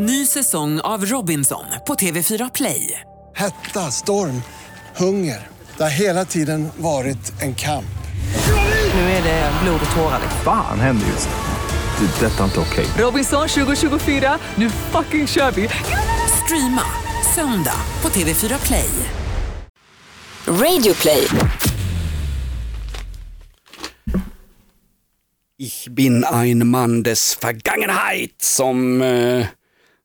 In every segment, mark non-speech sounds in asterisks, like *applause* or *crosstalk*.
Ny säsong av Robinson på TV4 Play. Hetta, storm, hunger. Det har hela tiden varit en kamp. Nu är det blod och tårar. Fan händer just nu. Det. är Detta är inte okej. Robinson 2024, nu fucking kör vi! Streama söndag på TV4 Play. Radio play. Ich bin ein Mann des Vergangenheit som, eh,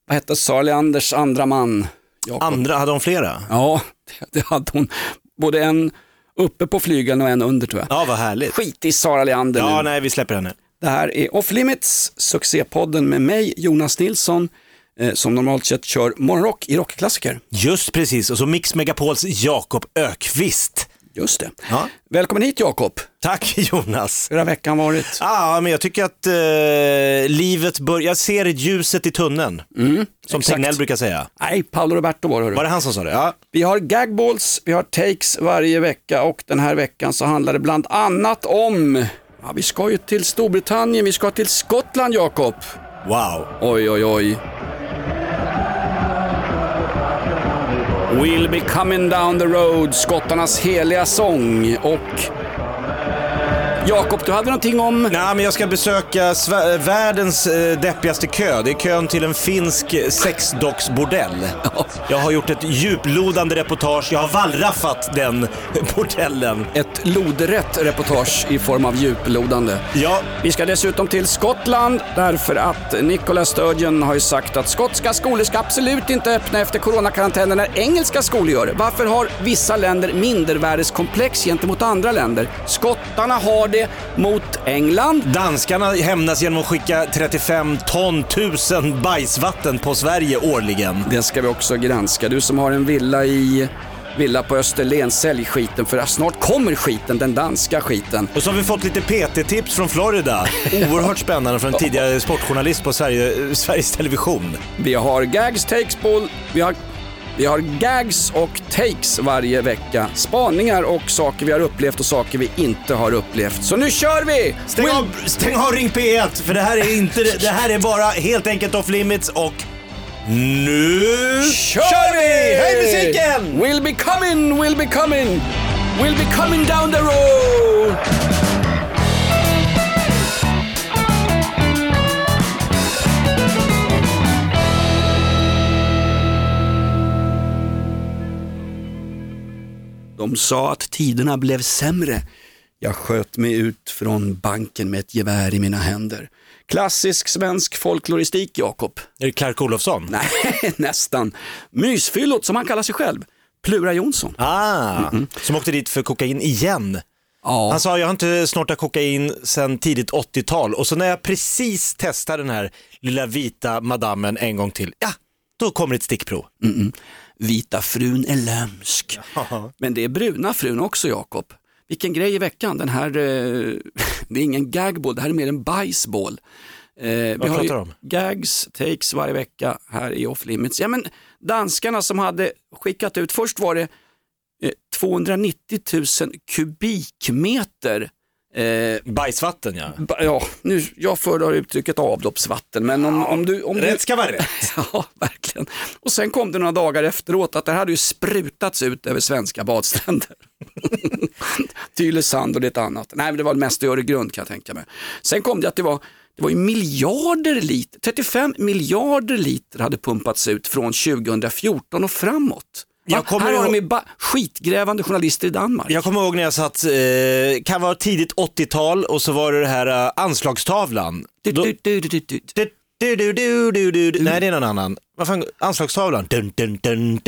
vad hette Sara Leanders andra man? Jakob. Andra, hade de flera? Ja, det, det hade hon. Både en uppe på flygeln och en under tror jag. Ja, vad härligt. Skit i Sara Leander Ja, nu. nej, vi släpper henne. Det här är Off Limits, succépodden med mig, Jonas Nilsson, eh, som normalt sett kör morgonrock i rockklassiker. Just precis, och så Mix Megapols Jakob Ökvist. Just det. Ja. Välkommen hit Jakob. Tack *laughs* Jonas. Hur har veckan varit? Ja, men jag tycker att eh, livet börjar, jag ser ljuset i tunneln. som Mm, exakt. Tegnell brukar säga. Nej, Paolo Roberto var det. hörru. Var det han som sa det? Ja. Vi har gagballs, vi har takes varje vecka och den här veckan så handlar det bland annat om, ja, vi ska ju till Storbritannien, vi ska till Skottland Jakob. Wow. Oj, oj, oj. We'll be coming down the road, skottarnas heliga sång och Jakob, du hade någonting om... Nej, men jag ska besöka Sve- världens eh, deppigaste kö. Det är kön till en finsk eh, sexdocksbordell. *laughs* Jag har gjort ett djuplodande reportage. Jag har wallraffat den *laughs* bordellen. Ett lodrätt reportage i form av djuplodande. Ja, Vi ska dessutom till Skottland därför att Nicola Sturgeon har ju sagt att skotska skolor ska absolut inte öppna efter coronakarantänen när engelska skolor gör det. Varför har vissa länder mindervärdeskomplex gentemot andra länder? Skottarna har det mot England. danskarna hämnas genom att skicka 35 ton tusen bajsvatten på Sverige årligen. Det ska vi också granska. Du som har en villa i Villa på Österlen, sälj skiten för snart kommer skiten, den danska skiten. Och så har vi fått lite PT-tips från Florida. Oerhört spännande från en tidigare sportjournalist på Sverige, Sveriges Television. Vi har gags, takes, boll. Vi har, vi har gags och takes varje vecka. Spaningar och saker vi har upplevt och saker vi inte har upplevt. Så nu kör vi! Stäng, Will- av, stäng av Ring P1 för det här är inte, det här är bara helt enkelt off limits och nu kör vi! Höj musiken! We'll be coming, we'll be coming, we'll be coming down the road! De sa att tiderna blev sämre. Jag sköt mig ut från banken med ett gevär i mina händer. Klassisk svensk folkloristik, Jakob. Är det Clark Olofsson? Nej, *laughs* nästan. Mysfyllot som han kallar sig själv. Plura Jonsson. Ah, som åkte dit för kokain igen. Ja. Han sa, jag har inte snortat kokain sedan tidigt 80-tal och så när jag precis testar den här lilla vita madammen en gång till, ja, då kommer ett stickprov. Vita frun är lömsk. Men det är bruna frun också, Jakob. Vilken grej i veckan. Den här, eh, *laughs* det är ingen gagball, det här är mer en bajsboll. Eh, vi Vad har pratar du om? gags, takes varje vecka här i Off Limits. Ja, men danskarna som hade skickat ut, först var det eh, 290 000 kubikmeter eh, Bajsvatten ja. ba- Ja, nu, jag föredrar uttrycket avloppsvatten, men om, om du... Om du Rätt ska vara rätt. *laughs* Ja, verkligen. Och sen kom det några dagar efteråt att det hade ju sprutats ut över svenska badstränder. *laughs* Tylösand och lite annat. Nej, men det var mest i Öregrund kan jag tänka mig. Sen kom det att det var, det var ju miljarder liter, 35 miljarder liter hade pumpats ut från 2014 och framåt. Jag kommer Här har ihåg- de skitgrävande journalister i Danmark. Jag kommer ihåg när jag satt, eh, kan vara tidigt 80-tal och så var det det här eh, anslagstavlan. Du, Då- du, du, du, du, du. Du, du, du, du, du, du. Nej, det är någon annan. Vad fan, anslagstavlan. Dun, dun, dun.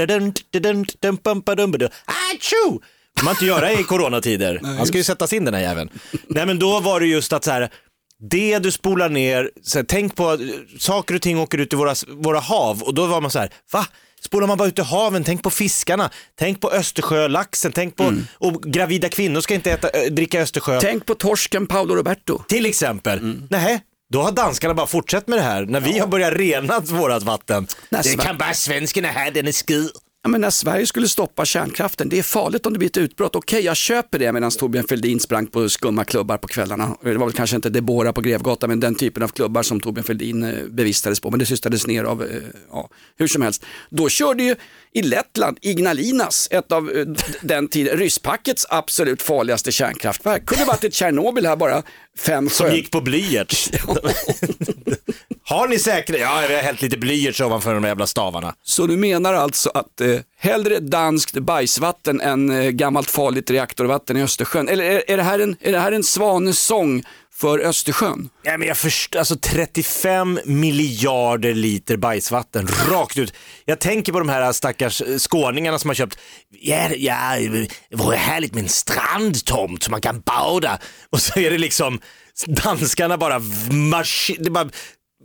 Achoo! man inte göra i coronatider. *laughs* Han ska ju sättas in den här jäveln. Nej men då var det just att så här, det du spolar ner, så här, tänk på att saker och ting åker ut i våra, våra hav och då var man så här, va? Spolar man bara ut i haven, tänk på fiskarna, tänk på Östersjölaxen, tänk på, och gravida kvinnor ska inte äta, äh, dricka Östersjö. Tänk på torsken Paolo Roberto. Till exempel. Nej, då har danskarna bara fortsatt med det här när vi har börjat rena vårat vatten. Det kan bara svenskarna här, den är skid. Ja, men när Sverige skulle stoppa kärnkraften, det är farligt om det blir ett utbrott. Okej, jag köper det medan Torbjörn Fälldin sprang på skumma klubbar på kvällarna. Det var väl kanske inte Debora på Grevgatan, men den typen av klubbar som Torbjörn Fälldin eh, bevistades på. Men det systades ner av, eh, ja, hur som helst. Då körde ju i Lettland Ignalinas, ett av eh, den tiden, rysspackets absolut farligaste kärnkraftverk. Kunde varit ett Tjernobyl här bara fem Som sjö. gick på blyerts. *laughs* har ni säkert? Ja, vi har hällt lite blyerts ovanför de jävla stavarna. Så du menar alltså att eh, hellre danskt bajsvatten än eh, gammalt farligt reaktorvatten i Östersjön? Eller är, är, det, här en, är det här en svanesång för Östersjön? Ja, men jag förstår, alltså 35 miljarder liter bajsvatten rakt ut. Jag tänker på de här stackars eh, skåningarna som har köpt, ja, ja det vore härligt med en strandtomt så man kan bada. Och så är det liksom, danskarna bara, det bara,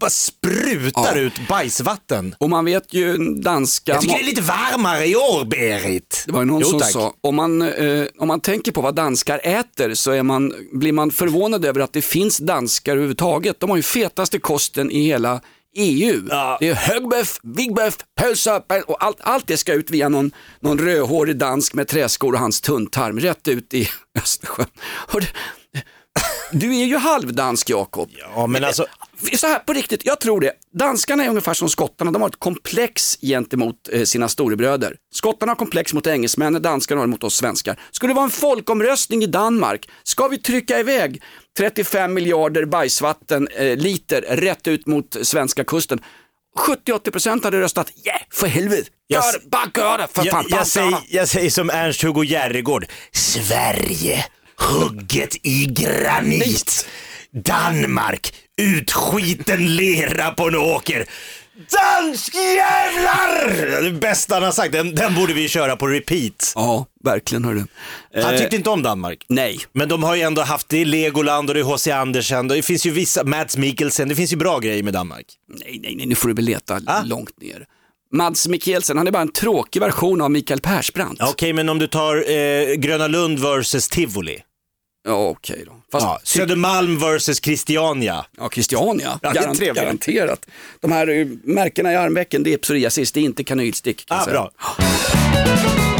bara sprutar Ja. ut bajsvatten. Och man vet ju danska... Jag tycker det är lite varmare i år, Berit. Det var ju någon Jo, som tack. sa, om man, eh, om man tänker på vad danskar äter så är man, blir man förvånad över att det finns danskar överhuvudtaget. De har ju fetaste kosten i hela EU. Ja. Det är högbeff, vigbeff, pölsa och allt, allt det ska ut via någon, någon rödhårig dansk med träskor och hans tunntarm rätt ut i Östersjön. Du är ju halvdansk Jakob. Ja, men alltså, Så här, på riktigt, jag tror det. Danskarna är ungefär som skottarna, de har ett komplex gentemot eh, sina storebröder. Skottarna har komplex mot engelsmännen, danskarna har det mot oss svenskar. Skulle det vara en folkomröstning i Danmark, ska vi trycka iväg 35 miljarder bajsvatten eh, liter rätt ut mot svenska kusten? 70-80% hade röstat, yeah, för helvete, Jag gör bara det, för fan, jag, jag, bara säger, jag säger som Ernst-Hugo Järegård, Sverige hugget i granit. Danmark, utskiten lera på en åker. Danskjävlar! Det bästa han har sagt, den, den borde vi köra på repeat. Ja, verkligen hörru. Han Eh, tyckte inte om Danmark. nej, Men de har ju ändå haft det i Legoland och det är H.C. Andersen. Det finns ju vissa, Mads Mikkelsen, det finns ju bra grejer med Danmark. nej, nej, nej, nu får du väl leta Ah. långt ner. Mads Mikkelsen, han är bara en tråkig version av Mikael Persbrandt. Okej, men om du tar eh, Gröna Lund versus Tivoli. Ja, okej då. Fast, Ja, Södermalm versus Christiania. ja, Christiania, Ja, det är trevligt. garanterat. De här eh, märkena i armvecken, det är psoriasis, det är inte kanylstick. Kan Ah, bra. *gasps* *sniffs*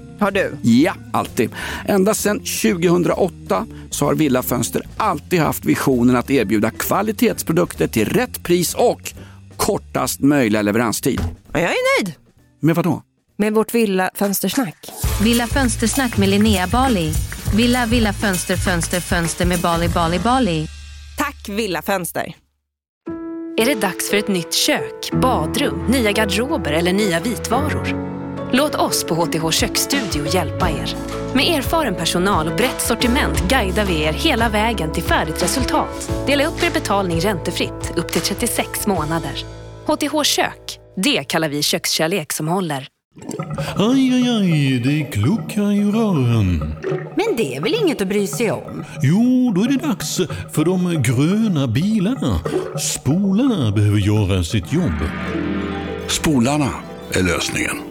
Har du? Ja, alltid. Ända sedan 2008 så har Villa Fönster alltid haft visionen att erbjuda kvalitetsprodukter till rätt pris och kortast möjliga leveranstid. Ja, jag är nöjd Men vadå? med vårt Villa Fönstersnack. Villa Fönstersnack med Linnea Bali. Villa, villa, fönster, fönster, fönster med Bali, Bali, Bali. Tack Villa Fönster. Är det dags för ett nytt kök, badrum, nya garderober eller nya vitvaror? Låt oss på HTH Köksstudio hjälpa er. Med erfaren personal och brett sortiment guidar vi er hela vägen till färdigt resultat. Dela upp er betalning räntefritt upp till 36 månader. HTH Kök, det kallar vi kökskärlek som håller. Aj, aj, aj, det kluckar i rören. Men det är väl inget att bry sig om? Jo, då är det dags för de gröna bilarna. Spolarna behöver göra sitt jobb. Spolarna är lösningen.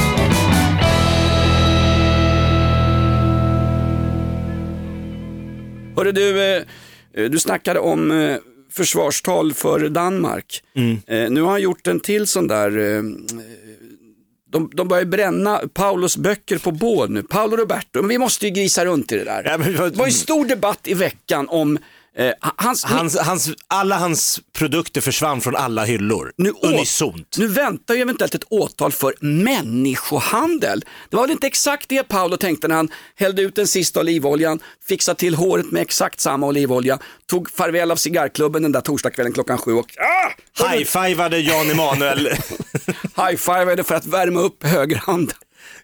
Hörru du, eh, du snackade om eh, försvarstal för Danmark. Eh, nu har han gjort en till sån där, eh, de, de börjar bränna Paulos böcker på bål nu. Paolo Roberto, men vi måste ju grisa runt i det där. Det var en stor debatt i veckan om eh, hans, Hans, hans, alla hans produkter försvann från alla hyllor. Nu, Unisont. nu väntar ju eventuellt ett åtal för människohandel. Det var väl inte exakt det Paolo tänkte när han hällde ut den sista olivoljan, fixade till håret med exakt samma olivolja, tog farväl av cigarrklubben den där torsdagskvällen klockan sju och ah, High-fivade Jan Emanuel. *laughs* high-fivade för att värma upp högerhanden.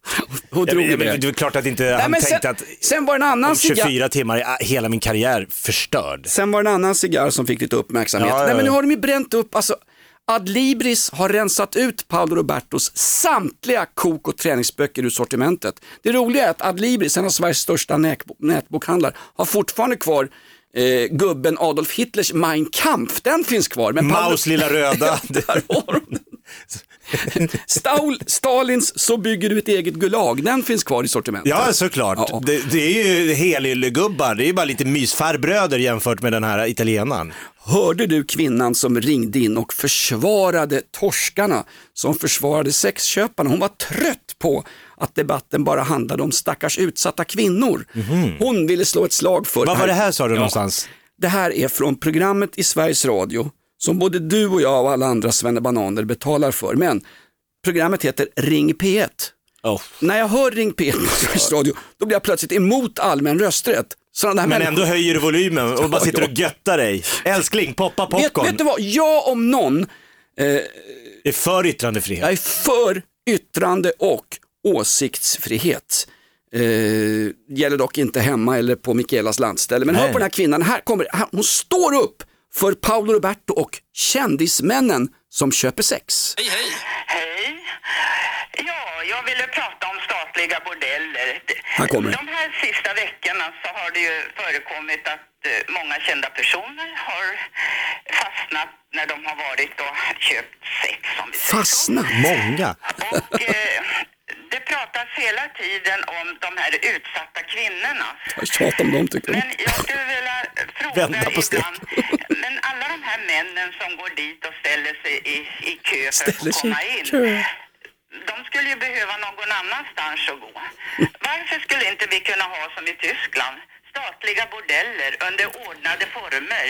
*laughs* Och Ja, drog iväg. men, det är klart att inte Nej, han tänkte sen, att sen var en annan om cigarr. 24 timmar är hela min karriär förstörd. Sen var det en annan cigarr som fick lite uppmärksamhet. Ja, ja, Nej, men nu ja. har de ju bränt upp, alltså Adlibris har rensat ut Paolo Robertos samtliga kok och träningsböcker ur sortimentet. Det roliga är att Adlibris, en av Sveriges största nätbo- nätbokhandlar, har fortfarande kvar eh, gubben Adolf Hitlers Mein Kampf, den finns kvar. Men Maus lilla röda. *laughs* Där har. Staul, Stalins Så bygger du ett eget Gulag, den finns kvar i sortimentet. Ja, såklart. Det, det är ju helyllegubbar, det är ju bara lite mysfarbröder jämfört med den här italienaren. Hörde du kvinnan som ringde in och försvarade torskarna som försvarade sexköparna? Hon var trött på att debatten bara handlade om stackars utsatta kvinnor. Hon ville slå ett slag för... Vad var det här sa du Ja. någonstans? Det här är från programmet i Sveriges Radio som både du och jag och alla andra svennebananer betalar för. Men programmet heter Ring P1. När jag hör Ring P1 på *laughs* Sveriges Radio, då blir jag plötsligt emot allmän rösträtt. Sådana Men människor- ändå höjer du volymen och bara sitter och göttar dig. Älskling, poppa Vet, popcorn. vet du vad, jag om någon är för yttrandefrihet. Jag är för yttrande och åsiktsfrihet. Eh, gäller dock inte hemma eller på Mikaelas landställe. Men hör Nej. på den här kvinnan, här kommer, här, hon står upp för Paolo Roberto och kändismännen som köper sex. Hej, hej. Hej. Ja, jag ville prata om statliga bordeller. Här kommer. De här sista veckorna så har det ju förekommit att eh, många kända personer har fastnat när de har varit och köpt sex. Om vi säger så. Fastna? Många. Och eh, det pratas hela tiden om de här utsatta kvinnorna. Jag tjatar om dem tycker jag. Men jag skulle vilja fråga Vända på ibland, men alla de här männen som går dit och ställer sig i, i kö för Ställer att komma in, kö. de skulle ju behöva någon annanstans att gå. Varför skulle inte vi kunna ha som i Tyskland, statliga bordeller under ordnade former?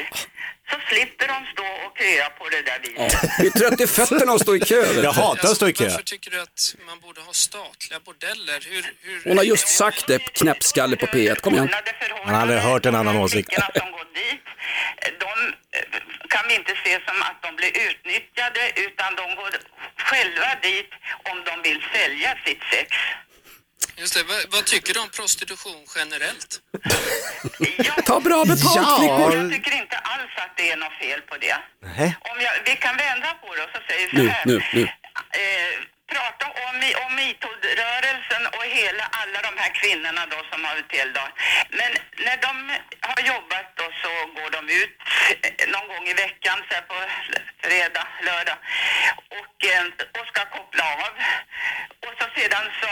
Så slipper de stå och köa på det där viset. Vi är trött i fötterna och stå i kö. Jag hatar att stå i kö. Varför tycker du att man borde ha statliga bordeller? Hur, hur... Hon har just sagt det, knäppskalle på P1. Kom igen. Man har aldrig hört en annan åsikt. går dit, de eh, kan vi inte se som att de blir utnyttjade utan de går själva dit om de vill sälja sitt sex. Just det, vad, vad tycker du om prostitution generellt? *laughs* Ta bra betalt flickor. Jag tycker inte alls att det är något fel på det. Nej. Om jag, vi kan vända på det och så säger vi Nu, så här. nu, nu. Eh, prata om, om metoo-rörelsen och hela, alla de här kvinnorna då som har då. Men när de har jobbat då så går de ut eh, någon gång i veckan, så här på fredag, lördag och, eh, och ska koppla av. Och så sedan så,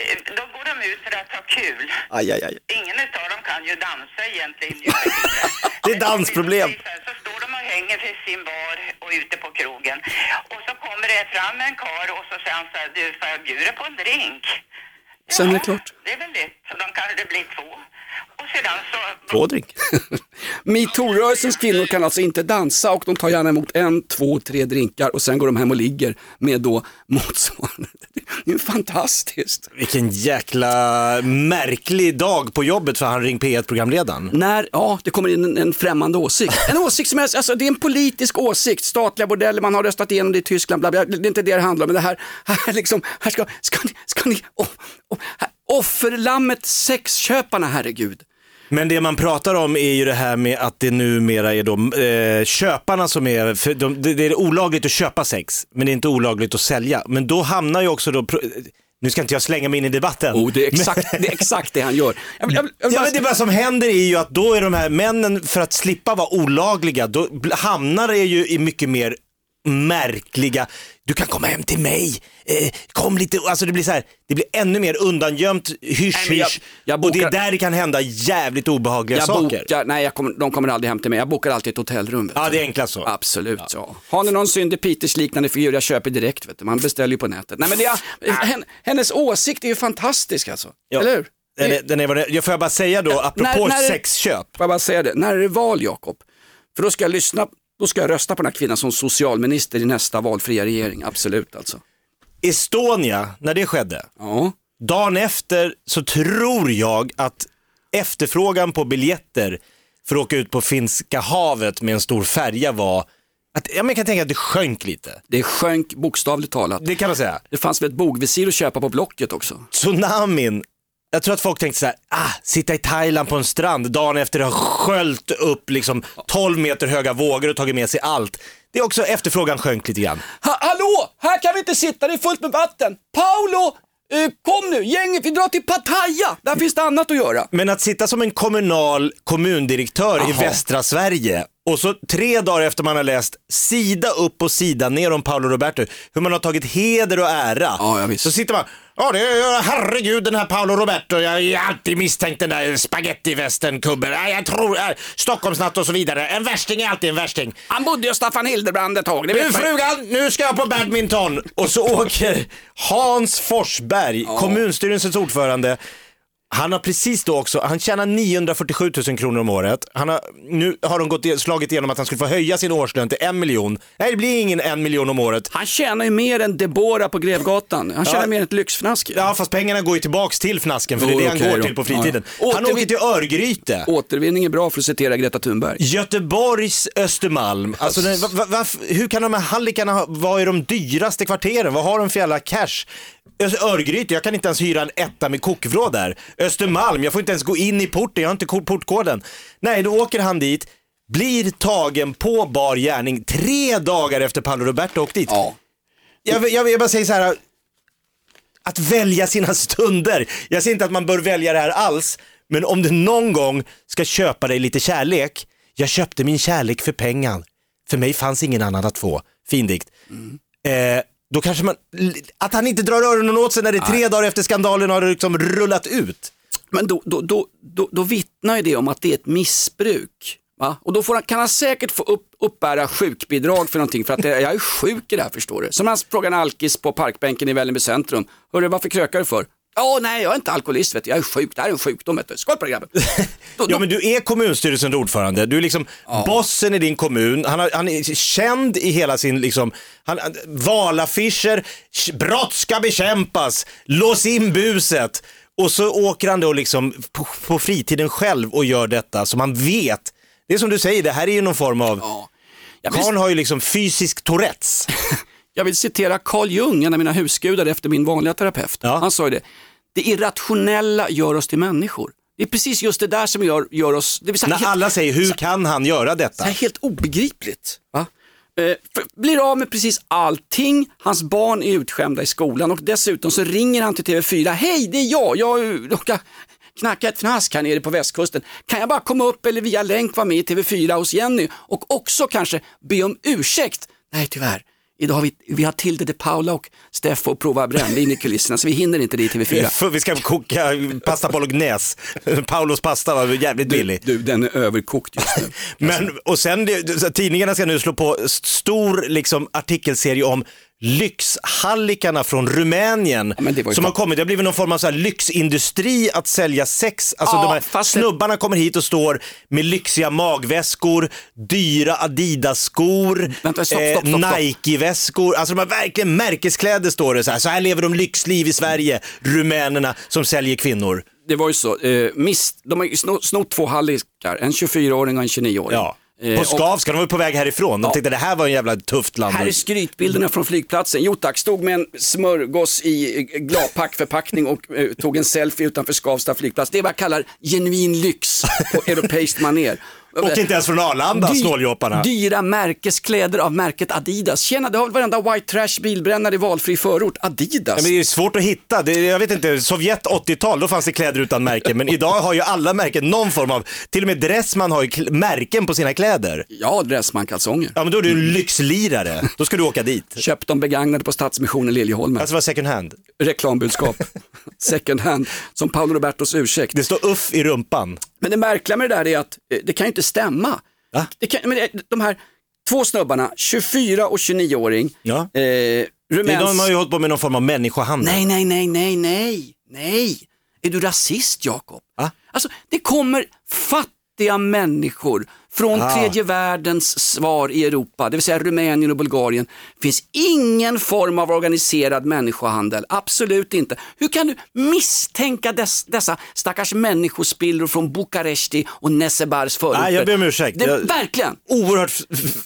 eh, då går de ut för att ha kul. Aj, aj, aj. Ingen utav dem kan ju dansa egentligen. *laughs* Det är dansproblem. Så står de hänger vid sin bar och ute på krogen. Och så kommer det fram en kar och så säger han så här, du får jag bjuda på en drink? Sen är det klart. Det är väl lätt, så de kanske det blir två. Och sedan så... Två drink. *laughs* Metoo-rörelsens kvinnor kan alltså inte dansa och de tar gärna emot en, två, tre drinkar och sen går de hem och ligger med då motsvarande. Det är ju fantastiskt. Vilken jäkla märklig dag på jobbet för han Ring P1-programledaren. När, ja, det kommer in en, en främmande åsikt. En åsikt som är, alltså det är en politisk åsikt, statliga bordeller, man har röstat igenom det i Tyskland, bla, bla. det är inte det det handlar om, men det här, här liksom, här ska, ska ni, ska ni, oh, oh, här, Offerlammet sexköparna, herregud. Men det man pratar om är ju det här med att det numera är då eh, köparna som är, för de, det, det är olagligt att köpa sex, men det är inte olagligt att sälja. Men då hamnar ju också då, nu ska inte jag slänga mig in i debatten. Oh, det, är exakt, det är exakt det han gör. *laughs* Jag, vill- jag, vill- jag, vill Ja, men det bara som händer är ju att då är de här männen, för att slippa vara olagliga, då hamnar det ju i mycket mer märkliga, du kan komma hem till mig, eh, kom lite, alltså det blir så här, det blir ännu mer undangömt, hysch Nej, jag- jag och det är bokar- där det kan hända jävligt obehagliga jag saker. bokar, nej jag kommer, de kommer aldrig hem till mig, jag bokar alltid ett hotellrum. Ja, det är enklast så. Absolut så. Har ni någon Cindy Peters liknande figur, jag köper direkt. Vet du. Man beställer ju på nätet. Nej, men det är, hen, hennes åsikt är ju fantastisk alltså. Ja. Eller hur? Den är, den är vad det, jag får jag bara säga då, apropå när- sexköp. Får jag bara säga det, när är det val Jakob? För då ska jag lyssna, då ska jag rösta på den här kvinnan som socialminister i nästa valfria regering, absolut alltså. Estonia, när det skedde, Ja. dagen efter så tror jag att efterfrågan på biljetter för att åka ut på Finska havet med en stor färja var att, ja, men jag kan tänka att det sjönk lite. Det sjönk bokstavligt talat. Det kan man säga. Det fanns väl ett bogvisir att köpa på Blocket också? Tsunamin, jag tror att folk tänkte så här, ah, sitta i Thailand på en strand dagen efter det har sköljt upp liksom 12 meter höga vågor och tagit med sig allt. Det är också efterfrågan sjönk lite grann. Ha, hallå, här kan vi inte sitta, det är fullt med vatten. Paolo, eh, kom nu, gänget, vi drar till Pattaya, där finns det annat att göra. Men att sitta som en kommunal kommundirektör i Jaha. västra Sverige och så tre dagar efter man har läst sida upp och sida ner om Paolo Roberto, hur man har tagit heder och ära. Ja, ja, visst. så sitter man, ja det är, herregud den här Paolo Roberto, jag har alltid misstänkt den där spagettivästen-kubben, Ja, jag tror, äh, Stockholmsnatt och så vidare, en värsting är alltid en värsting. Han bodde ju Staffan Hildebrand ett tag, det Nu vet ju. frugan, nu ska jag på badminton. Och så *laughs* åker Hans Forsberg, kommunstyrelsens ordförande. Han har precis då också, han tjänar 947 000 kronor om året. Han har, nu har de gått, slagit igenom att han skulle få höja sin årslön till en miljon. Nej, det blir ingen en miljon om året. Han tjänar ju mer än Deborah på Grevgatan. Han tjänar Ja. mer än ett lyxfnask. Ja, fast pengarna går ju tillbaks till fnasken för det är det han okej går då. till på fritiden. Ja. Han Återvin- åker till Örgryte. Återvinning är bra för att citera Greta Thunberg. Göteborgs Östermalm, alltså, det, va, va, varf- hur kan de här hallikarna, ha- vad är de dyraste kvarteren? Vad har de för jävla cash? Örgryte, jag kan inte ens hyra en etta med kokvrå där. Östermalm, jag får inte ens gå in i porten, jag har inte ko- portkoden. Nej, då åker han dit, blir tagen på bar gärning tre dagar efter Paolo Roberto åkt dit. Ja. Jag, jag, vill bara säga så här, att välja sina stunder. Jag säger inte att man bör välja det här alls, men om du någon gång ska köpa dig lite kärlek, jag köpte min kärlek för pengar. För mig fanns ingen annan att få. Fin dikt. Eh, då kanske man, att han inte drar öronen åt sig när det är tre dagar efter skandalen har liksom rullat ut. Men då, då, då, då, då vittnar ju det om att det är ett missbruk. Va? Och då får han, kan han säkert få upp, uppbära sjukbidrag för någonting för att det, jag är sjuk i det här förstår du. Som han frågar en alkis på parkbänken i Vällingby centrum. Hörru, varför krökar du för? Ja, nej, jag är inte alkoholist, vet du. jag är sjuk, det här är en sjukdom. Vet du. Skål på dig grabben. Då, *laughs* Ja men du är kommunstyrelsens ordförande, du är liksom bossen i din kommun, han, har, han är känd i hela sin, liksom, han, han- valaffischer, "Sh- brott ska bekämpas, lås in buset. Och så åker han då liksom på, på fritiden själv och gör detta som han vet. Det är som du säger, det här är ju någon form av, Jag vill- Karn har ju liksom fysisk Tourettes. *laughs* Jag vill citera Carl Jung, en av mina husgudar efter min vanliga terapeut. Ja. Han sa ju det, det irrationella gör oss till människor. Det är precis just det där som gör, gör oss, det vill säga, När helt, alla säger, hur kan han göra så detta? här helt obegripligt. Va? Eh, blir av med precis allting, hans barn är utskämda i skolan och dessutom så ringer han till TV4, hej det är jag, jag råkar knacka ett fnask här nere på västkusten. Kan jag bara komma upp eller via länk vara med i TV4 hos Jenny och också kanske be om ursäkt? Nej tyvärr, idag har vi, vi har Tilde de Paula och Steffo och prova brännvin i kulisserna så vi hinner inte det i TV4. För Vi ska koka pasta bolognese. Paulos pasta var jävligt billig. Du, den är överkokt just nu. *laughs* Men, och sen, det- tidningarna ska nu slå på st- stor liksom, artikelserie om lyxhallikarna från Rumänien ju som har kommit. Det har blivit någon form av så lyxindustri att sälja sex. Alltså Ja, de här fast snubbarna kommer hit och står med lyxiga magväskor, dyra Adidas-skor, stopp. Nike-väskor. Alltså de har verkligen märkeskläder står det så här. Så här lever de lyxliv i Sverige, rumänerna som säljer kvinnor. det var ju så, eh, miss, de har ju sno- snott två hallikar, en 24-åring och en 29-åring. Ja. Eh, På och- Skavsta, de var på väg härifrån. De tänkte det här var en jävla tufft land. Här är skrytbilderna från flygplatsen. Jo tack, stod med en smörgås i eh, gladpackförpackning och eh, tog en selfie utanför Skavsta flygplats. Det är vad jag kallar genuin lyx på europeiskt manér. Och inte ens från Arlanda, Dy- snåljåparna. Dyra märkeskläder av märket Adidas. Tjena, det har väl varenda white trash bilbrännare i valfri förort. Adidas. Ja, men det är svårt att hitta. Det, jag vet inte, Sovjet 80-tal, då fanns det kläder utan märken. Men idag har ju alla märken någon form av, till och med Dressman har ju märken på sina kläder. Ja, Dressman-kalsonger. Ja men då är du en lyxlirare. Då ska du åka dit. *laughs* Köpt dem begagnade på Stadsmissionen Liljeholmen. Alltså var second hand. Reklambudskap. *laughs* Second hand, som Paolo Robertos ursäkt. Det står uff i rumpan. Men det märkliga med det där är att eh, det kan ju inte stämma. Det kan, men de här två snubbarna, 24 och 29-åring. Ja. Eh, Det, rumäns... de har ju hållit på med någon form av människohandel. Nej, nej, nej, nej, nej, nej. Är du rasist Jakob? Alltså, det kommer fattiga människor från Ah. tredje världens svar i Europa, det vill säga Rumänien och Bulgarien. finns ingen form av organiserad människohandel, absolut inte. Hur kan du misstänka dess, dessa stackars människospillror från Bukaresti och Nesebars förorter? Nej, jag ber om ursäkt. Det, Jag- Verkligen. Oerhört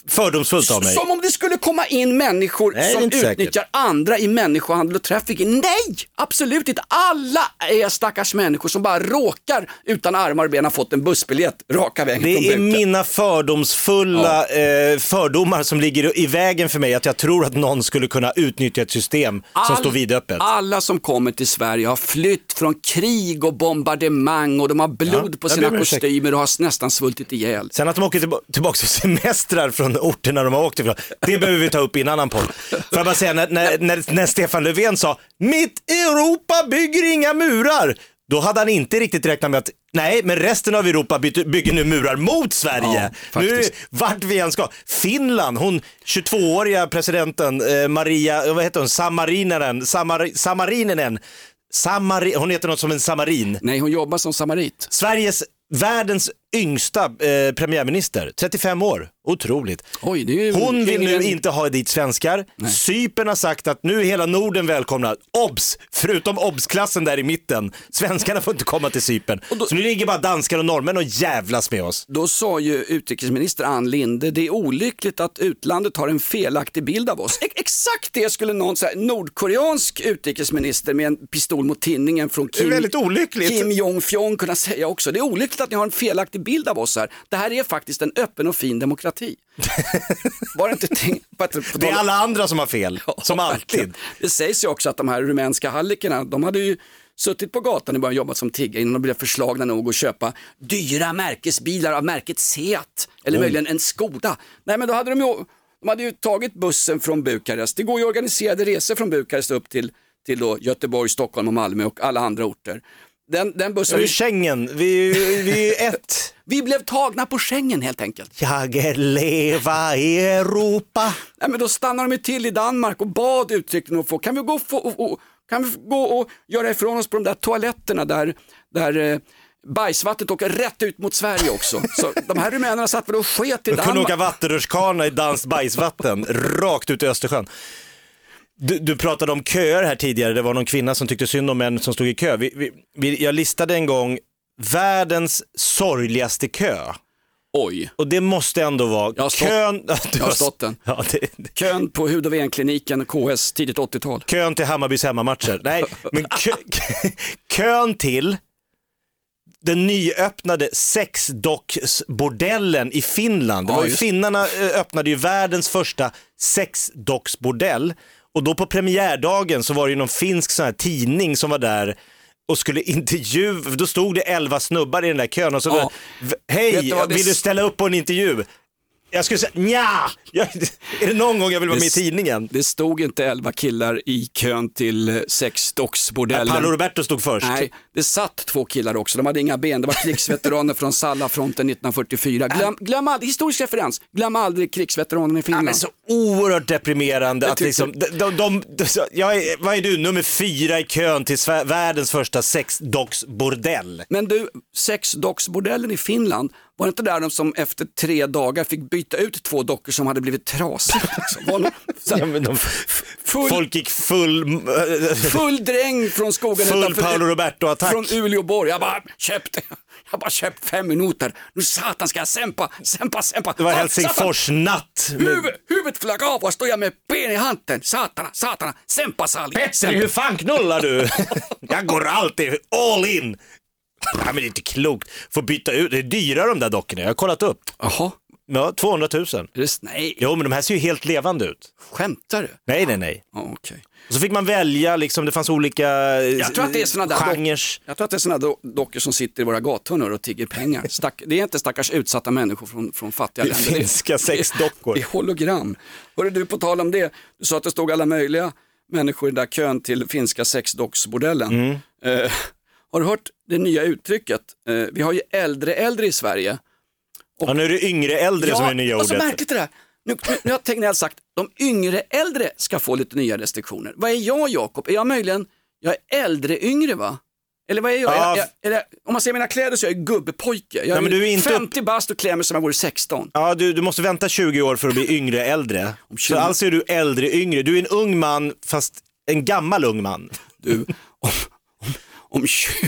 fördomsfullt av mig. Som om det skulle komma in människor Nej, som inte säkert. utnyttjar andra i människohandel och trafficking. Nej, absolut inte. Alla är stackars människor som bara råkar utan armar och ben ha fått en bussbiljett raka vägen från Det är buken. mina fördomsfulla eh, fördomar som ligger i vägen för mig att jag tror att någon skulle kunna utnyttja ett system som All- står vidöppet. Alla som kommer till Sverige har flytt från krig och bombardemang och de har blod Ja, på sina kostymer och har nästan svultit ihjäl. Sen att de åker tillba- tillbaka och semestrar från orterna de har åkt ifrån, det behöver vi ta upp i en annan podd. Får jag bara säga, när, när, när, när Stefan Löfven sa “Mitt Europa bygger inga murar”, då hade han inte riktigt räknat med att nej, men resten av Europa bygger nu murar mot Sverige. Ja, nu vart vi än ska. Finland, hon 22-åriga presidenten eh, Maria, vad heter hon, Samarinenen, Samar, Samarinenen, Samari, hon heter något som en samarin. Nej, hon jobbar som samarit. Sveriges, världens yngsta eh, premiärminister, 35 år. Otroligt. Oj, ju Hon vill nu inte ha dit svenskar. Cypern har sagt att nu är hela Norden välkomna. Obs! Förutom obs-klassen där i mitten. Svenskarna får inte komma till Cypern. Så nu ligger bara danskar och norrmän och jävlas med oss. Då sa ju utrikesminister Ann Linde, det är olyckligt att utlandet har en felaktig bild av oss. E- exakt det skulle någon så här, nordkoreansk utrikesminister med en pistol mot tinningen från Kim. Kim Jong-Fjong kunna säga också. Det är olyckligt att ni har en felaktig bild av oss här. Det här är faktiskt en öppen och fin demokrati. *laughs* Var det inte på Det är alla andra som har fel, som verkligen. alltid. Det sägs ju också att de här rumänska hallikerna, de hade ju suttit på gatan och börjat jobba som tiggare innan de blev förslagna nog att köpa dyra märkesbilar av märket Seat eller Oh. möjligen en Skoda. Nej men då hade de ju, de hade ju tagit bussen från Bukarest. Det går ju organiserade resor från Bukarest upp till, till då Göteborg, Stockholm och Malmö och alla andra orter. Den, den bussen, det Schengen, vi, vi är ett. *laughs* vi blev tagna på Schengen helt enkelt. Jag leva i Europa. Nej, men då stannade de till i Danmark och bad uttryckligen att få, kan vi gå och, få, och, och, kan vi gå och göra ifrån oss på de där toaletterna där, där eh, bajsvattnet åker rätt ut mot Sverige också. Så *laughs* de här rumänerna satt väl och sket i De kunde åka Danmark. vattenrutschkana i danskt bajsvatten, rakt ut i Östersjön. Du, du pratade om köer här tidigare, det var någon kvinna som tyckte synd om män som stod i kö. Vi, vi, vi, jag listade en gång världens sorgligaste kö. Oj. Och det måste ändå vara Jag stått- kön... Jag har *laughs* stått den. *laughs* Ja, det, Kön på hud och venkliniken KS tidigt 80-tal. kön till Hammarbys hemmamatcher. *laughs* Nej, men kö, kön till den nyöppnade sexdocksbordellen i Finland. Det Ja, var ju, just. finnarna eh, öppnade ju världens första sexdocksbordell och då på premiärdagen så var det ju någon finsk sån här tidning som var där och skulle *laughs* intervjua, då stod det elva snubbar i den där kön och så, Ja. "V- Vet hej, vill du ställa upp på en intervju? Jag skulle säga nja, jag, är det någon gång jag vill vara med i Det- tidningen? Det stod inte elva killar i kön till eh, sexdocksbordellen. Paolo Roberto stod först. Nej, det satt två killar också. De hade inga ben. Det var krigsveteraner från Sallafronten 1944. Glöm, glöm aldrig, historisk referens, glöm aldrig krigsveteranerna i Ja, Finland. men så oerhört deprimerande att liksom, de, de, de, de, jag är, vad är du, nummer fyra i kön till världens första sexdocksbordell? Men du, sexdocksbordellen i Finland, var det inte där de som efter tre dagar fick byta ut två dockor som hade blivit trasiga? *laughs* Liksom? Ja, men de, full, folk gick full, full dräng från skogen full utanför- Paolo Roberto-attack. Från Uleåborg. Jag bara köpte, Jag har bara köpt fem minuter. Nu satan ska jag sempa, sempa, sempa. Det var Helsingfors-natt. satan. Huvud, huvudet flög av och står jag med ben i handen. Satana, satana, sempa Sally. Petri, hur fan knullar du? *laughs* jag går alltid all in. *laughs* Nej men det är inte klokt. Får byta ut, det är dyra de där dockorna, jag har kollat upp. Jaha. Ja, 200 000. Nej. Jo men de här ser ju helt levande ut. Skämtar du? Nej nej nej. Ja, okej. Och så fick man välja, liksom, det fanns olika eh, Jag tror att det är såna där genrer. Jag tror att det är sådana do dockor som sitter i våra gathörnor och tigger pengar. *laughs* Stack, det är inte stackars utsatta människor från, från fattiga Det är länder. finska sexdockor. Det är hologram. Hörru du, på tal om det, du sa att det stod alla möjliga människor i den där kön till finska sexdocksbordellen. Mm. Eh, har du hört det nya uttrycket? Eh, vi har ju äldre äldre i Sverige. Ja, nu är det yngre äldre som är nya och så ordet. märkligt det där. Nu, nu, nu har Tegnell sagt de yngre äldre ska få lite nya restriktioner. Vad är jag Jakob? Är jag möjligen, jag är äldre yngre va? Eller vad är jag? Ja. jag, jag är det, om man ser mina kläder så är jag gubbpojke. Jag Nej, är, men du är inte 50 bast och klär mig som jag vore 16. Ja, du, du måste vänta 20 år för att bli yngre äldre. Så 20 alltså är du äldre yngre. Du är en ung man fast en gammal ung man. Du, om, om, *laughs* om, 20,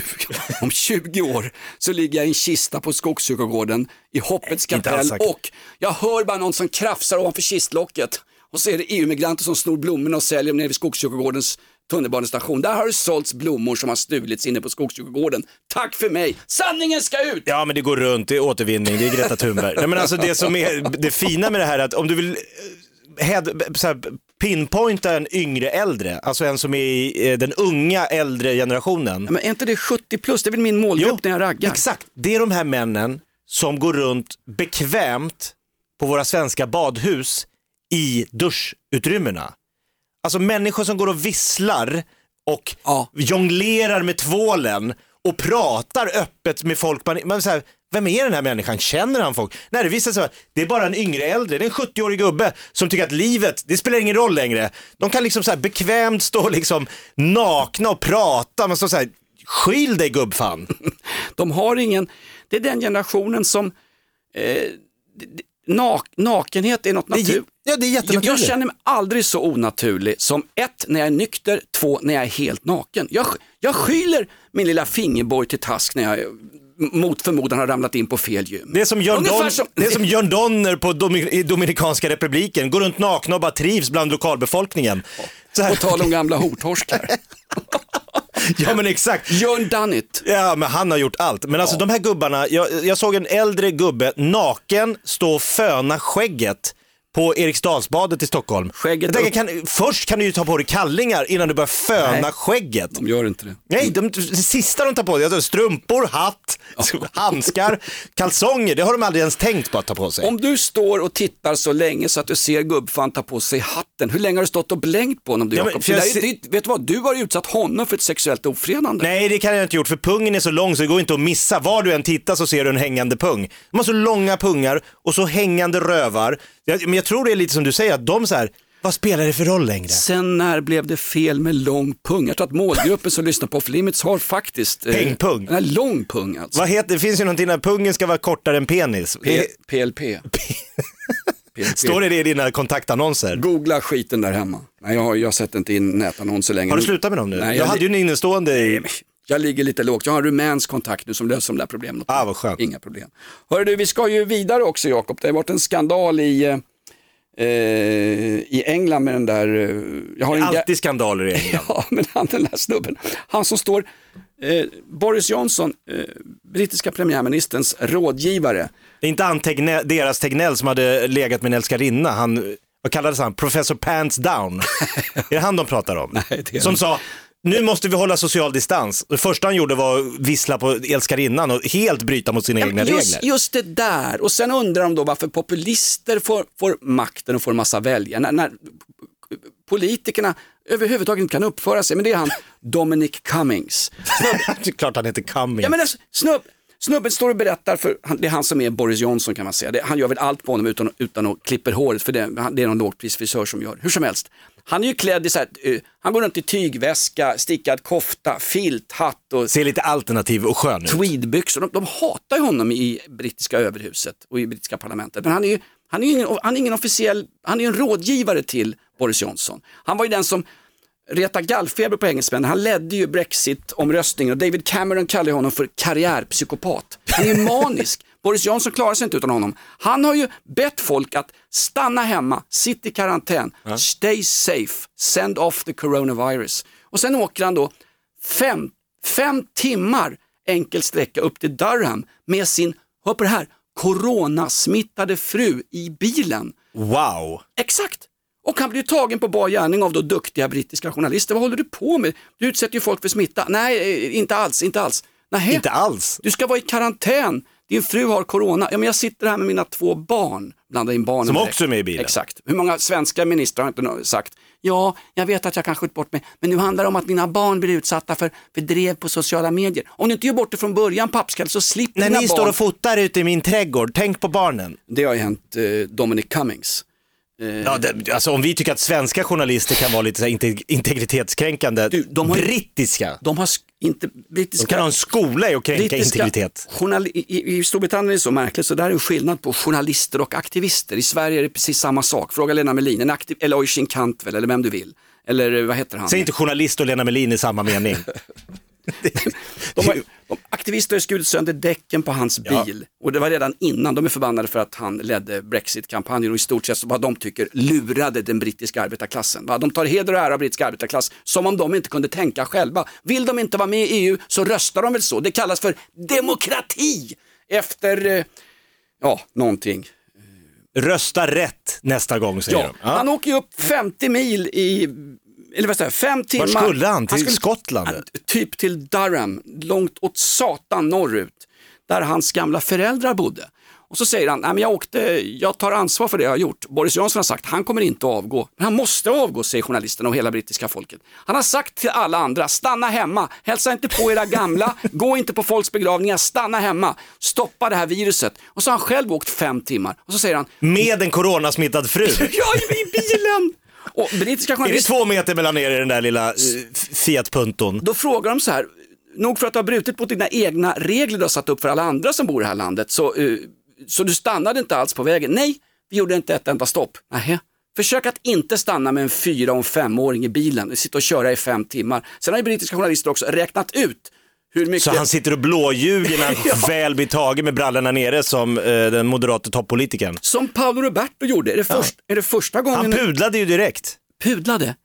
om 20 år så ligger jag i en kista på Skogskyrkogården i Hoppets kapell och jag hör bara någon som krafsar ovanför kistlocket och så är det EU-migranter som snor blommorna och säljer dem nere vid Skogskyrkogårdens tunnelbanestation. Där har det sålts blommor som har stulits inne på Skogskyrkogården. Tack för mig, sanningen ska ut! Ja, men det går runt, det är återvinning, det är Greta Thunberg. Nej, men alltså det som är det fina med det här är att om du vill eh, head, så här, pinpointa en yngre äldre, alltså en som är i eh, den unga äldre generationen. Men är inte det 70 plus? Det är väl min målgrupp när jag raggar? Exakt, det är de här männen som går runt bekvämt på våra svenska badhus i duschutrymmena. Alltså människor som går och visslar och jonglerar med tvålen och pratar öppet med folk. Man, man så här, vem är den här människan? Känner han folk? Nej, det visar sig att det är bara en yngre äldre, det är en 70-årig gubbe som tycker att livet, det spelar ingen roll längre. De kan liksom så här bekvämt stå liksom nakna och prata, man står så här, skyl dig gubbfan. *laughs* De har ingen, det är den generationen som, eh, nak, nakenhet är något naturligt. ja, det är jag, jättenaturligt. jag känner mig aldrig så onaturlig som ett, när jag är nykter, två, när jag är helt naken. Jag, jag skyller min lilla fingerborg till task när jag mot förmodan har ramlat in på fel gym. Det är som Jörn, Don, som- det är som Jörn Donner på Domi- i Dominikanska republiken, går runt nakna och bara trivs bland lokalbefolkningen. Så här. På tal om gamla hortorskar. *laughs* Ja men exakt. Jörn Dunnit. Ja men han har gjort allt. Men alltså de här gubbarna, jag, jag såg en äldre gubbe naken stå och föna skägget på Eriksdalsbadet i Stockholm. Skägget jag tänker, kan, först kan du ju ta på dig kallingar innan du börjar föna Nej. skägget. De gör inte det. Nej, de, det sista de tar på sig, alltså, strumpor, hatt, *laughs* handskar, kalsonger, det har de aldrig ens tänkt på att ta på sig. Om du står och tittar så länge så att du ser gubbfan ta på sig hatten, hur länge har du stått och blängt på honom du Ja, Jakob? Vet du vad, du har utsatt honom för ett sexuellt ofredande. Nej, det kan jag inte gjort för pungen är så lång så det går inte att missa. Var du än tittar så ser du en hängande pung. De har så långa pungar och så hängande rövar. Jag, men jag tror det är lite som du säger, att de så här, vad spelar det för roll längre? Sen när blev det fel med lång pung? Jag tror att målgruppen som lyssnar på Off Limits har faktiskt eh, Pengpung. En lång pung alltså. Vad heter, det finns ju någonting när pungen ska vara kortare än penis. P- PLP. PLP. *laughs* Står det det i dina kontaktannonser? Googla skiten där hemma. Nej, jag har, jag har sett inte in nätannonser längre. Har du slutat med dem nu? Nej, jag, jag, hade ju en innestående i... jag ligger lite lågt. Jag har en rumänsk kontakt nu som löser de där problemen. Ah, vad skönt. Inga problem. Hörru du, vi ska ju vidare också Jakob. Det har varit en skandal i, eh, eh, i England med den där... Eh, jag har en ga- Alltid skandaler i England. *laughs* Ja, men han den där snubben. Han som står, eh, Boris Johnson, eh, brittiska premiärministerns rådgivare. Det är inte han Tegnell, deras Tegnell som hade legat med en älskarinna, han, vad kallades han, Professor Pants Down? *laughs* är det han de pratar om? Nej, det är som han. sa, nu måste vi hålla social distans. Det första han gjorde var att vissla på älskarinnan och helt bryta mot sina egna Just, regler. just det där, och sen undrar de då varför populister får, får makten och får massa väljare. När, när politikerna överhuvudtaget inte kan uppföra sig, men det är han *laughs* Dominic Cummings. *laughs* det är klart han heter Cummings. Ja, men alltså, snubb, snubben står och berättar, för det är han som är Boris Johnson kan man säga. Det, han gör väl allt på honom utan, utan att klipper håret, för det, det är någon lågprisfrisör som gör. Hur som helst, han är ju klädd i så här, eh, han går runt i tygväska, stickad kofta, filt, hatt och Ser lite alternativ och skön ut. tweedbyxor. De, de hatar ju honom i brittiska överhuset och i brittiska parlamentet. Men han är ju han är ingen, han är ingen officiell, han är en rådgivare till Boris Johnson. Han var ju den som reta gallfeber på engelsmännen. Han ledde ju Brexit-omröstningen och David Cameron kallar honom för karriärpsykopat. Han är *laughs* manisk. Boris Johnson klarar sig inte utan honom. Han har ju bett folk att stanna hemma, sitt i karantän, stay safe, send off the coronavirus. Och sen åker han då fem, fem timmar enkel sträcka upp till Durham med sin, hör på det här, coronasmittade fru i bilen. Wow! Exakt! Och han blir tagen på bar gärning av då duktiga brittiska journalister. Vad håller du på med? Du utsätter ju folk för smitta. Nej, eh, inte alls, inte alls. Nähä. Inte alls? Du ska vara i karantän. Din fru har corona. Ja, men jag sitter här med mina två barn. Blanda in barnen Som direkt. också är med i bilen. Exakt. Hur många svenska ministrar har inte sagt Ja, jag vet att jag kan skjuta bort mig, men nu handlar det om att mina barn blir utsatta för, för drev på sociala medier. Om du inte gör bort det från början, pappskalle, så slipper När dina ni barn. står och fotar ute i min trädgård, tänk på barnen. Det har ju hänt eh, Dominic Cummings. Ja, det, alltså om vi tycker att svenska journalister kan vara lite så här inte, integritetskränkande, de har brittiska, De har inte, brittiska... de kan ha en skola i att kränka brittiska integritet. journali- i, I Storbritannien är det så märkligt, så där är en skillnad på journalister och aktivister. I Sverige är det precis samma sak. Fråga Lena Melin, en aktiv, eller Oisin Cantwell, eller vem du vill. Eller vad heter han? Säg inte journalist och Lena Melin i samma mening. *laughs* *laughs* De har, de, aktivister har skurit sönder däcken på hans Ja. bil och det var redan innan. De är förbannade för att han ledde Brexit-kampanjen och i stort sett vad de tycker lurade den brittiska arbetarklassen. Va? De tar heder och ära av brittiska arbetarklass som om de inte kunde tänka själva. Vill de inte vara med i EU så röstar de väl så. Det kallas för demokrati efter, eh, ja, någonting. Rösta rätt nästa gång säger Ja, de. Ja. Han åker ju upp 50 mil i, eller vad säger fem timmar. skulle han? Till skulle- Skottland? Ja, Typ till Durham, långt åt satan norrut, där hans gamla föräldrar bodde. Och så säger han, Nej, men jag, åkte, jag tar ansvar för det jag har gjort. Boris Johnson har sagt, han kommer inte att avgå. Men han måste avgå, säger journalisterna och hela brittiska folket. Han har sagt till alla andra, stanna hemma, hälsa inte på era gamla, *laughs* gå inte på folks begravningar, stanna hemma, stoppa det här viruset. Och så har han själv åkt fem timmar. Och så säger han, Med en coronasmittad fru. *laughs* jag är i bilen! Och brittiska Är det journalister, två meter mellan er i den där lilla eh, Fiat Punton? då frågar de så här, nog för att du har brutit mot dina egna regler du har satt upp för alla andra som bor i det här landet, så, eh, så du stannade inte alls på vägen. Nej, vi gjorde inte ett enda stopp. Nähä. Försök att inte stanna med en fyra och femåring i bilen, sitta och köra i fem timmar. Sen har ju brittiska journalister också räknat ut mycket... Så han sitter och blåljuger när han *laughs* Ja. väl blir tagen med brallorna nere som eh, den moderata toppolitikern. Som Paolo Roberto gjorde, är det, först, är det första gången... Han pudlade ju direkt. Pudlade?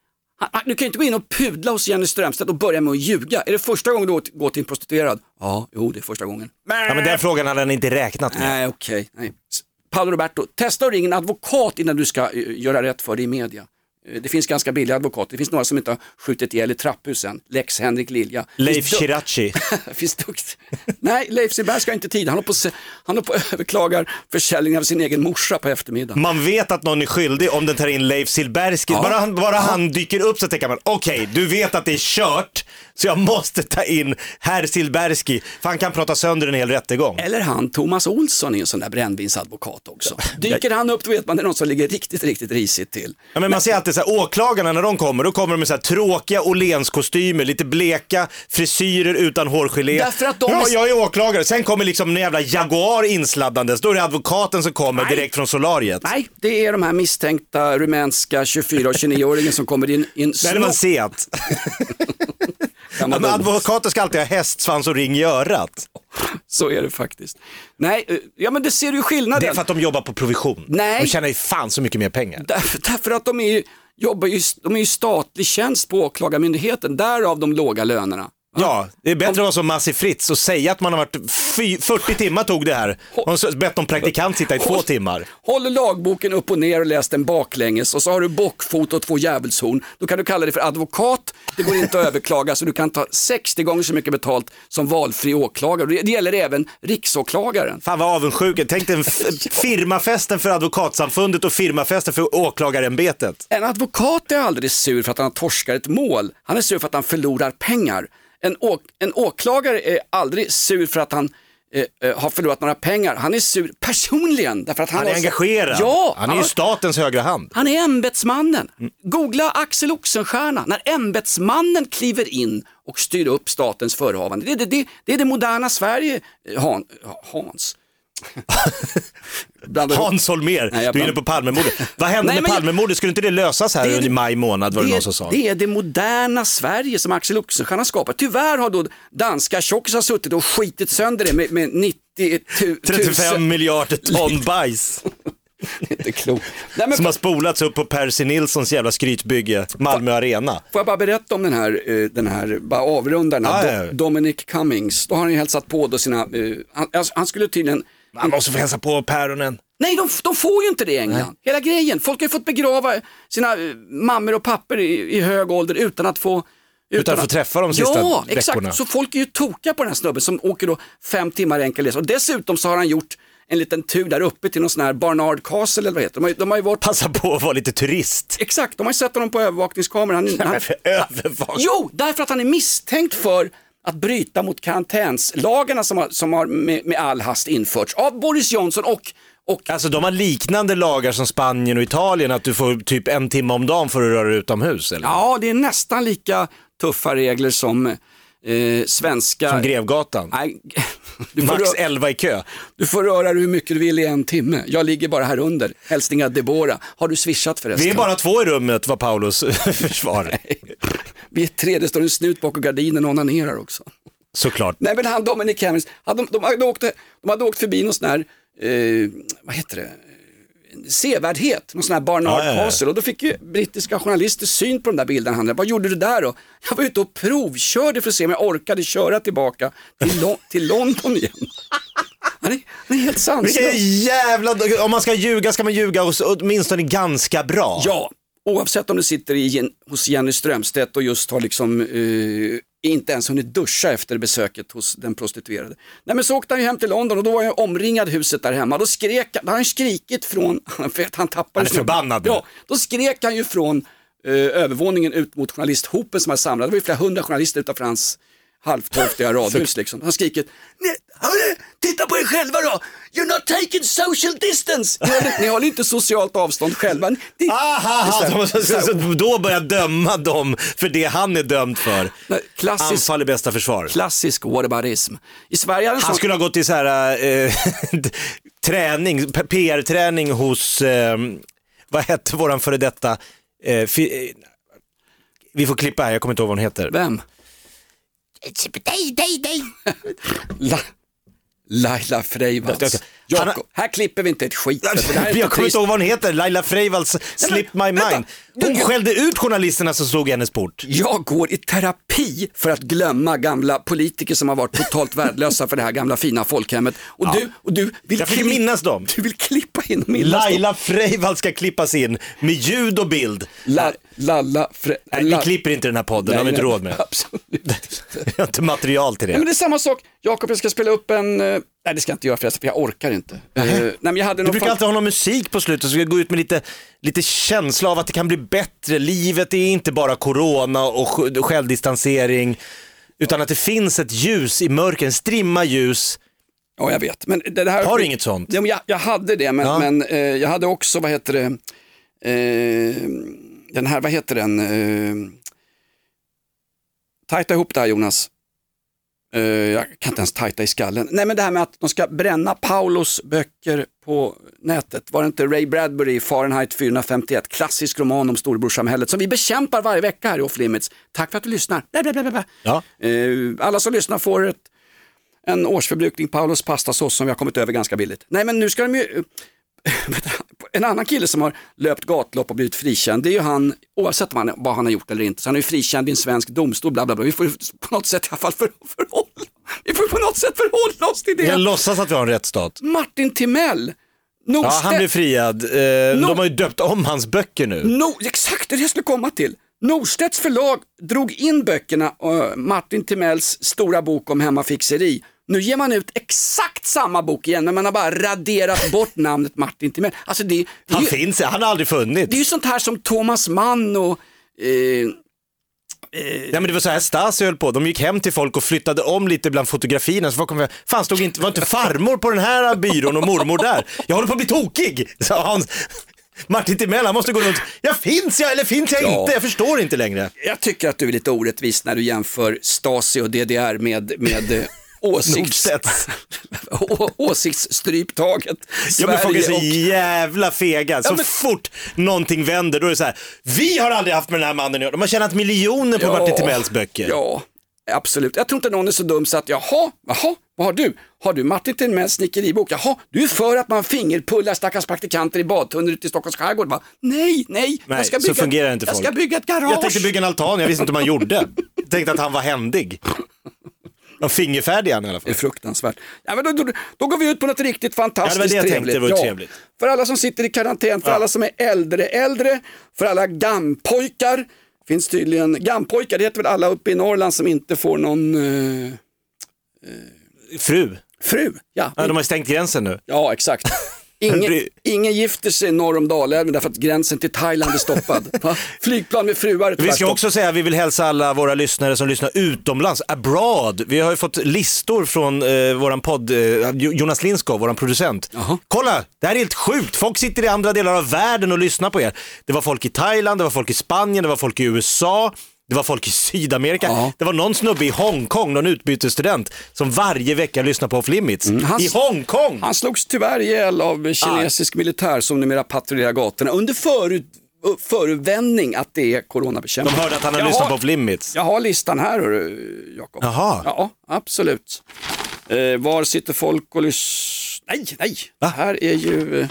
Han- Du kan ju inte gå in och pudla hos Jenny Strömstedt och börja med att ljuga. Är det första gången du går till en prostituerad? Ja, jo det är första gången. Ja, men den frågan hade han inte räknat med. Nej, okej. nej. S- Paolo Roberto, testa att ringa en advokat innan du ska eh, göra rätt för dig i media. Eh, Det finns ganska billiga advokater, det finns några som inte har skjutit ihjäl i trapphusen. Lex Henrik Lilja. Leif Chirachi. *laughs* finns dukt. Nej, Leif Silberg ska inte tid. Han på, han på *laughs* överklagar försäljningen av sin egen morsa på eftermiddagen. Man vet att någon är skyldig om den tar in Leif Silbersky. Ja. Bara, han, bara han dyker upp så tänker man, okej, du vet att det är kört, så jag måste ta in herr Silbersky, för han kan prata sönder en hel rättegång. Eller han Thomas Olsson är en sån där brännvinsadvokat också. Dyker han upp då vet man det är någon som ligger riktigt, riktigt risigt till. Ja, men man ser alltid så här, åklagarna när de kommer, då kommer de med så här tråkiga Åhlénskostymer, lite bleka frisyrer utan hårgelé. Därför att de ja, jag är åklagare. Sen kommer liksom en jävla Jaguar insladdandes, då är det advokaten som kommer Nej. direkt från solariet. Nej, det är de här misstänkta rumänska 24 och 29-åringen som kommer in i en Där är man Seat. *laughs* Ja, men advokater ska alltid ha hästsvans och ring i örat. Så är det faktiskt. Nej, eh, ja men det ser du skillnaden. Det är för att de jobbar på provision. Nej. De tjänar ju fan så mycket mer pengar. Därför, därför att de är ju, jobbar ju, de är ju statlig tjänst på åklagarmyndigheten, därav de låga lönerna. Ja, det är bättre att vara som Massi Fritz och säga att man har varit fy, 40 timmar tog det här. Och bett någon praktikant sitta i två timmar. Håller lagboken upp och ner och läs den baklänges och så har du bockfot och två djävulshorn. Då kan du kalla dig för advokat, det går inte att *laughs* överklaga så du kan ta 60 gånger så mycket betalt som valfri åklagare. Det gäller även riksåklagaren. Fan vad avundsjuk. Tänk dig firmafesten för advokatsamfundet och firmafesten för åklagarämbetet. En advokat är aldrig sur för att han torskar ett mål. Han är sur för att han förlorar pengar. En, å- en åklagare är aldrig sur för att han eh, eh, har förlorat några pengar. Han är sur personligen. Därför att han, Han är har- engagerad. Ja, han är ju statens högra hand. Han är ämbetsmannen. Googla Axel Oxenstierna, när ämbetsmannen kliver in och styr upp statens förehavande. Det, är det, det, det är det moderna Sverige, eh, Han, Hans. *laughs* Hans Holmér, Nej, du är inne på Palmemordet. Vad hände Nej, med Palmemordet? Skulle inte det lösas här Det det- maj månad var det, det, någon som sa? det är det moderna Sverige som Axel Oxenstierna skapar. Tyvärr har då danska tjockisar suttit och skitit sönder det med, med 90 tu, 35 tusen... miljarder ton *laughs* bajs. Inte klokt. Som har spolats upp på Percy Nilssons jävla skrytbygge, Malmö Arena. Får jag bara berätta om den här, eh, den här bara avrunda den här ja. Do- Dominic Cummings. Då har han ju hälsat på då sina, eh, han, alltså, han skulle tydligen Man måste få hälsa på päronen. Nej, de, de får ju inte det i England. Hela grejen. Folk har ju fått begrava sina eh, mammor och pappor i, i hög ålder utan att få Utan att få träffa dem sista Ja, veckorna. exakt. Så folk är ju tokiga på den här snubben som åker då fem timmar enkel resa. Och dessutom så har han gjort en liten tur där uppe till någon sån här Barnard Castle eller vad heter? De har, de har ju varit... Passa på att vara lite turist. Exakt, de har ju sett honom på övervakningskameran. Han... *laughs* Övervakning. Jo, därför att han är misstänkt för att bryta mot karantänslagarna som har, som har med, med all hast införts av Boris Johnson och och, Alltså de har liknande lagar som Spanien och Italien, att du får typ en timme om dagen för att röra dig utomhus eller? ja, det är nästan lika tuffa regler som eh, svenska... Som Grevgatan. Nej, *laughs* du får, Max rö- 11 i kö. du får röra dig hur mycket du vill i en timme. Jag ligger bara här under. Hälsningar Deborah. Har du swishat förresten? Vi är bara två i rummet var Paulus *laughs* försvar. Vi är tre, det står en snut bakom gardinen och onanerar också. Såklart. Nej men han Dominic hade, de, de, hade åkt, de hade åkt förbi någon sån här, eh, vad heter det, sevärdhet, någon sån här Barnard Ja. Castle och då fick ju brittiska journalister syn på de där bilderna. Han, vad gjorde du där då? Jag var ute och provkörde för att se om jag orkade köra tillbaka till, Lo- *laughs* till London igen. Han är, han är helt sanslös. Jävla, om man ska ljuga ska man ljuga hos- åtminstone ganska bra. Ja, oavsett om du sitter i, hos Jenny Strömstedt och just har liksom eh, inte ens hunnit duscha efter besöket hos den prostituerade. Nej men så åkte han ju hem till London och då var jag omringad huset där hemma. Då skrek han, då han skrikit från, *laughs* för att han tappade Han är förbannad. Ja, då skrek han ju från eh, övervåningen ut mot journalisthopen som var samlad. Det var ju flera hundra journalister utanför hans halvtorftiga *laughs* radhus liksom. Han skriker, "Nej, hörru, titta på er själva då, you're not taking social distance. Ni håller, ni håller inte socialt avstånd själva. Det, Aha, är så så, så, så, då börjar jag döma dem för det han är dömd för. Klassisk- Anfall är bästa försvar. Klassisk whataboutism. I Sverige Han så... skulle ha gått i så här eh, *laughs* träning, PR-träning hos, eh, vad hette våran före detta, fi, eh, vi får klippa här, jag kommer inte ihåg vad hon heter. Vem? Tipo, dei, dei, dei. Laila Freivalds. Jakob, här klipper vi inte ett skit. *laughs* Jag kommer inte ihåg vad hon heter, Laila Freivalds, Slip My. Mind. Hon Du- skällde ut journalisterna som slog hennes port. Jag går i terapi för att glömma gamla politiker som har varit totalt värdelösa för det här gamla fina folkhemmet. Och du, och du vill Jag fick kli- minnas dem. Du vill klippa in och minnas. Laila Freivalds ska klippas in med ljud och bild. La, lalla, fre, Nej, vi klipper inte den här podden, det har vi inte nej, råd med. *laughs* Absolut. *laughs* Jag har inte material till Nej, det. men det är samma sak. Jakob, jag ska spela upp en... eh, Nej, det ska jag inte göra förresten, för jag orkar inte. Eh, nej, men jag hade Du brukar alltid ha någon musik på slutet så ska gå ut med lite, lite känsla av att det kan bli bättre. Livet är inte bara corona och sj- självdistansering, utan att det finns ett ljus i mörker, en strimma ljus. Ja, jag vet. Men det, det här... Har du inget sånt? Ja, jag, jag hade det, men, Ja. men eh, jag hade också, vad heter det, eh, den här, vad heter den, eh, tajta ihop det här Jonas. Eh, jag kan inte ens tajta i skallen. Nej men det här med att de ska bränna Paulos böcker på nätet. Var det inte Ray Bradbury i Fahrenheit 451, klassisk roman om storebrorsamhället som vi bekämpar varje vecka här i Off Limits. Tack för att du lyssnar. Bla, bla, bla, bla, bla. Ja. Eh, alla som lyssnar får ett, en årsförbrukning Paulos pastasås som vi har kommit över ganska billigt. Nej men nu ska de ju, *laughs* en annan kille som har löpt gatlopp och blivit frikänd, det är ju han, oavsett vad han, vad han har gjort eller inte, så han är ju frikänd i en svensk domstol, bla bla bla. Vi får på något sätt i alla fall för, förhålla, vi får på något sätt förhålla oss till det. låtsas att vi har en rättsstat. Martin Timell, Ja, han blev friad. Eh, No. De har ju döpt om hans böcker nu. No, exakt det är det jag skulle komma till. Norstedts förlag drog in böckerna, uh, Martin Timells stora bok om hemmafixeri. Nu ger man ut exakt samma bok igen men man har bara raderat bort namnet Martin Timell. Alltså det, det, Han ju, finns, han har aldrig funnits. det är ju sånt här som Thomas Mann och eh, Ja, men det var så här Stasi höll på, de gick hem till folk och flyttade om lite bland fotografierna. Så folk kom, fan stod inte, var inte farmor på den här byrån och mormor där? Jag håller på att bli tokig, sa Hans. Martin Timell, han måste gå runt, jag finns jag eller finns jag Ja. inte? Jag förstår inte längre. jag tycker att du är lite orättvis när du jämför Stasi och DDR med, med, eh, åsikts... *laughs* Å- åsiktsstryptaget. Ja men folk är så och- jävla fega. Så men- fort någonting vänder då är det så här, vi har aldrig haft med den här mannen att göra. De har tjänat miljoner på Ja. Martin Timells böcker. Ja, absolut. Jag tror inte någon är så dum så att jaha, jaha, vad har du? Har du Martin Timells snickeribok? Jaha, du är för att man fingerpullar stackars praktikanter i badtunnor ute i Stockholms skärgård? Va? Nej, nej, Nej, jag ska så bygga, fungerar inte jag folk. ska bygga ett garage. Jag tänkte bygga en altan, jag visste inte hur man gjorde. Jag *laughs* tänkte att han var händig. De fingerfärdiga han i alla Det är fall. fruktansvärt. Ja, men då, då, då går vi ut på något riktigt fantastiskt Ja, det var det jag tänkte, trevligt. det var trevligt. För alla som sitter i karantän, för alla som är äldre äldre, för alla gampojkar. Finns tydligen, gampojkar det heter väl alla uppe i Norrland som inte får någon eh, Fru. fru. Ja, Ja, de har stängt gränsen nu. Ja, exakt. *laughs* Ingen, ingen gifter sig norr om Dalälven därför att gränsen till Thailand är stoppad. *laughs* Va? Flygplan med fruar. Vi ska också säga att vi vill hälsa alla våra lyssnare som lyssnar utomlands, abroad. Vi har ju fått listor från eh, våran podd, eh, Jonas Lindskov, våran producent. Kolla, det här är helt sjukt. Folk sitter i andra delar av världen och lyssnar på er. Det var folk i Thailand, det var folk i Spanien, det var folk i USA. Det var folk i Sydamerika. Det var någon snubbe i Hongkong, någon utbytesstudent, som varje vecka lyssnar på Off Limits. han- I Hongkong! Han slogs tyvärr ihjäl av kinesisk militär som numera patrullerar gatorna under förut, förevändning att det är coronabekämpning. De hörde att han hade Jag lyssnat har- på Off Limits. Jag har listan här, hörru, Jakob. Jaha. Ja, absolut. Eh, var sitter folk och lyssnar? Nej, nej. Det här är ju... eh,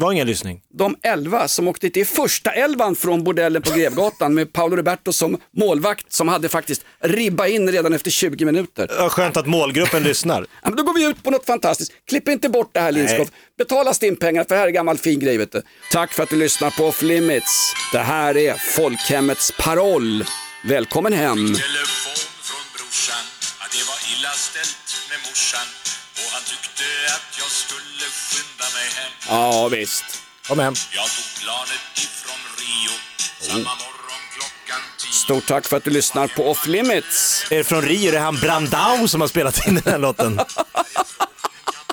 var ingen lyssning. de elva som åkte till första elvan från bordellen på Grevgatan med Paolo Roberto som målvakt som hade faktiskt ribba in redan efter 20 minuter. Ja, Skönt att målgruppen lyssnar. Ja, men då går vi ut på något fantastiskt. Klipp inte bort det här Lindskov. Betala stimpengar för det här är gammal fin grej vet du. Tack för att du lyssnar på Off Limits. Det här är folkhemmets paroll. Välkommen hem. Telefon från brorsan att det var illa ställt med morsan Ja visst. Kom hem. Jag tog planet ifrån Rio samma morgon klockan tio. Stort tack för att du lyssnar på Off Limits. Är det från Rio? Det är han Brandau som har spelat in den här låten.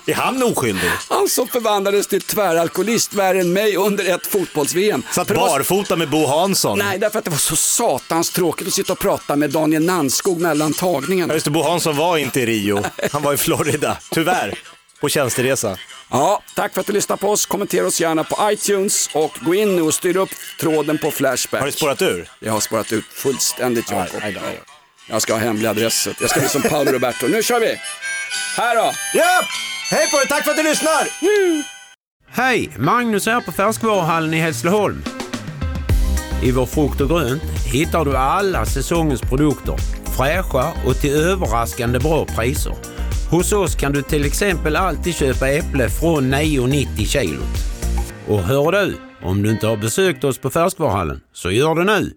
Är han oskyldig? Han som förvandlades till tväralkoholist värre än mig under ett fotbolls-VM. Satt det barfota med Bo Hansson. Nej, därför att det var så satans tråkigt att sitta och prata med Daniel Nannskog mellan tagningarna. Ja, just det, Bo Hansson var inte i Rio. *laughs* Han var i Florida, tyvärr. På tjänsteresa. Ja, tack för att du lyssnar på oss. Kommentera oss gärna på iTunes och gå in nu och styr upp tråden på Flashback. Har det spårat ur? Jag har spårat ut fullständigt Jakob. Jag ska ha hemlig adress. Jag ska bli som Paolo Roberto. Nu kör vi! Här då! Ja! Hej på dig, tack för att du lyssnar! Hej! Magnus här på Färskvaruhallen i Hässleholm. I vår frukt och grönt hittar du alla säsongens produkter. Fräscha och till överraskande bra priser. Hos oss kan du till exempel alltid köpa äpple från 9,90 kilot. Och hör du, om du inte har besökt oss på Färskvaruhallen, så gör det nu.